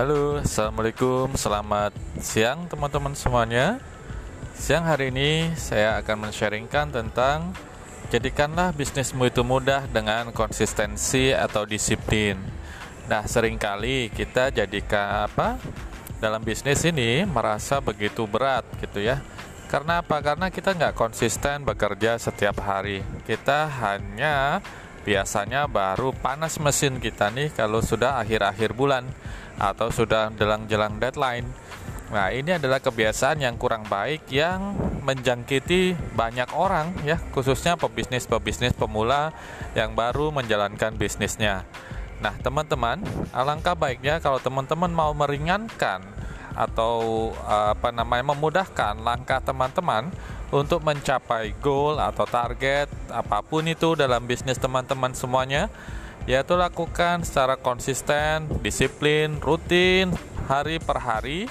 Halo, assalamualaikum, selamat siang teman-teman semuanya. Siang hari ini saya akan men-sharingkan tentang jadikanlah bisnismu itu mudah dengan konsistensi atau disiplin. Nah, sering kali kita jadikan apa dalam bisnis ini merasa begitu berat gitu ya. Karena apa? Karena kita nggak konsisten bekerja setiap hari. Kita hanya biasanya baru panas mesin kita nih kalau sudah akhir-akhir bulan atau sudah jelang-jelang deadline. Nah, ini adalah kebiasaan yang kurang baik yang menjangkiti banyak orang ya, khususnya pebisnis-pebisnis pemula yang baru menjalankan bisnisnya. Nah, teman-teman, alangkah baiknya kalau teman-teman mau meringankan atau apa namanya memudahkan langkah teman-teman untuk mencapai goal atau target apa pun itu dalam bisnis teman-teman semuanya yaitu lakukan secara konsisten, disiplin, rutin, hari per hari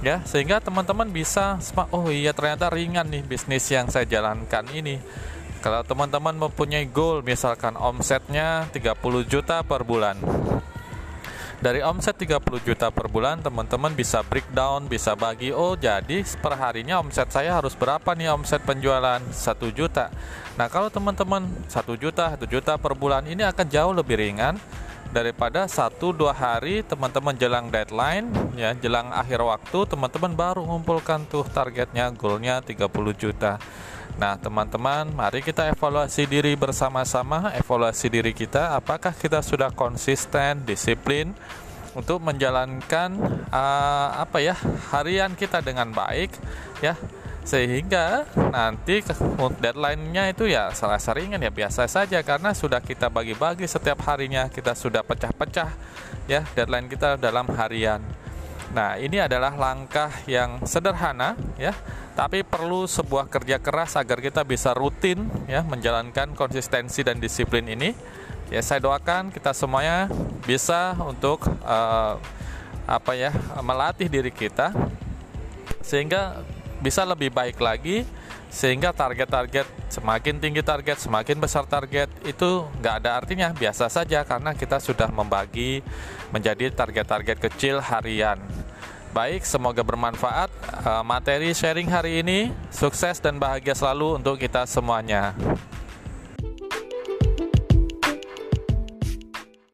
ya sehingga teman-teman bisa oh iya ternyata ringan nih bisnis yang saya jalankan ini. Kalau teman-teman mempunyai goal misalkan omsetnya 30 juta per bulan dari omset 30 juta per bulan teman-teman bisa breakdown bisa bagi. Oh jadi per harinya omset saya harus berapa nih omset penjualan? 1 juta. Nah kalau teman-teman 1 juta 1 juta per bulan ini akan jauh lebih ringan daripada satu dua hari teman-teman jelang deadline ya jelang akhir waktu teman-teman baru mengumpulkan tuh targetnya goalnya 30 juta. Nah, teman-teman, mari kita evaluasi diri bersama-sama, evaluasi diri kita, apakah kita sudah konsisten, disiplin untuk menjalankan uh, apa ya harian kita dengan baik, ya sehingga nanti deadline-nya itu ya salah seringan ya biasa saja karena sudah kita bagi-bagi setiap harinya kita sudah pecah-pecah ya deadline kita dalam harian. Nah, ini adalah langkah yang sederhana ya tapi perlu sebuah kerja keras agar kita bisa rutin ya menjalankan konsistensi dan disiplin ini. Ya saya doakan kita semuanya bisa untuk uh, apa ya melatih diri kita sehingga bisa lebih baik lagi sehingga target-target semakin tinggi target semakin besar target itu nggak ada artinya biasa saja karena kita sudah membagi menjadi target-target kecil harian Baik, semoga bermanfaat uh, materi sharing hari ini. Sukses dan bahagia selalu untuk kita semuanya.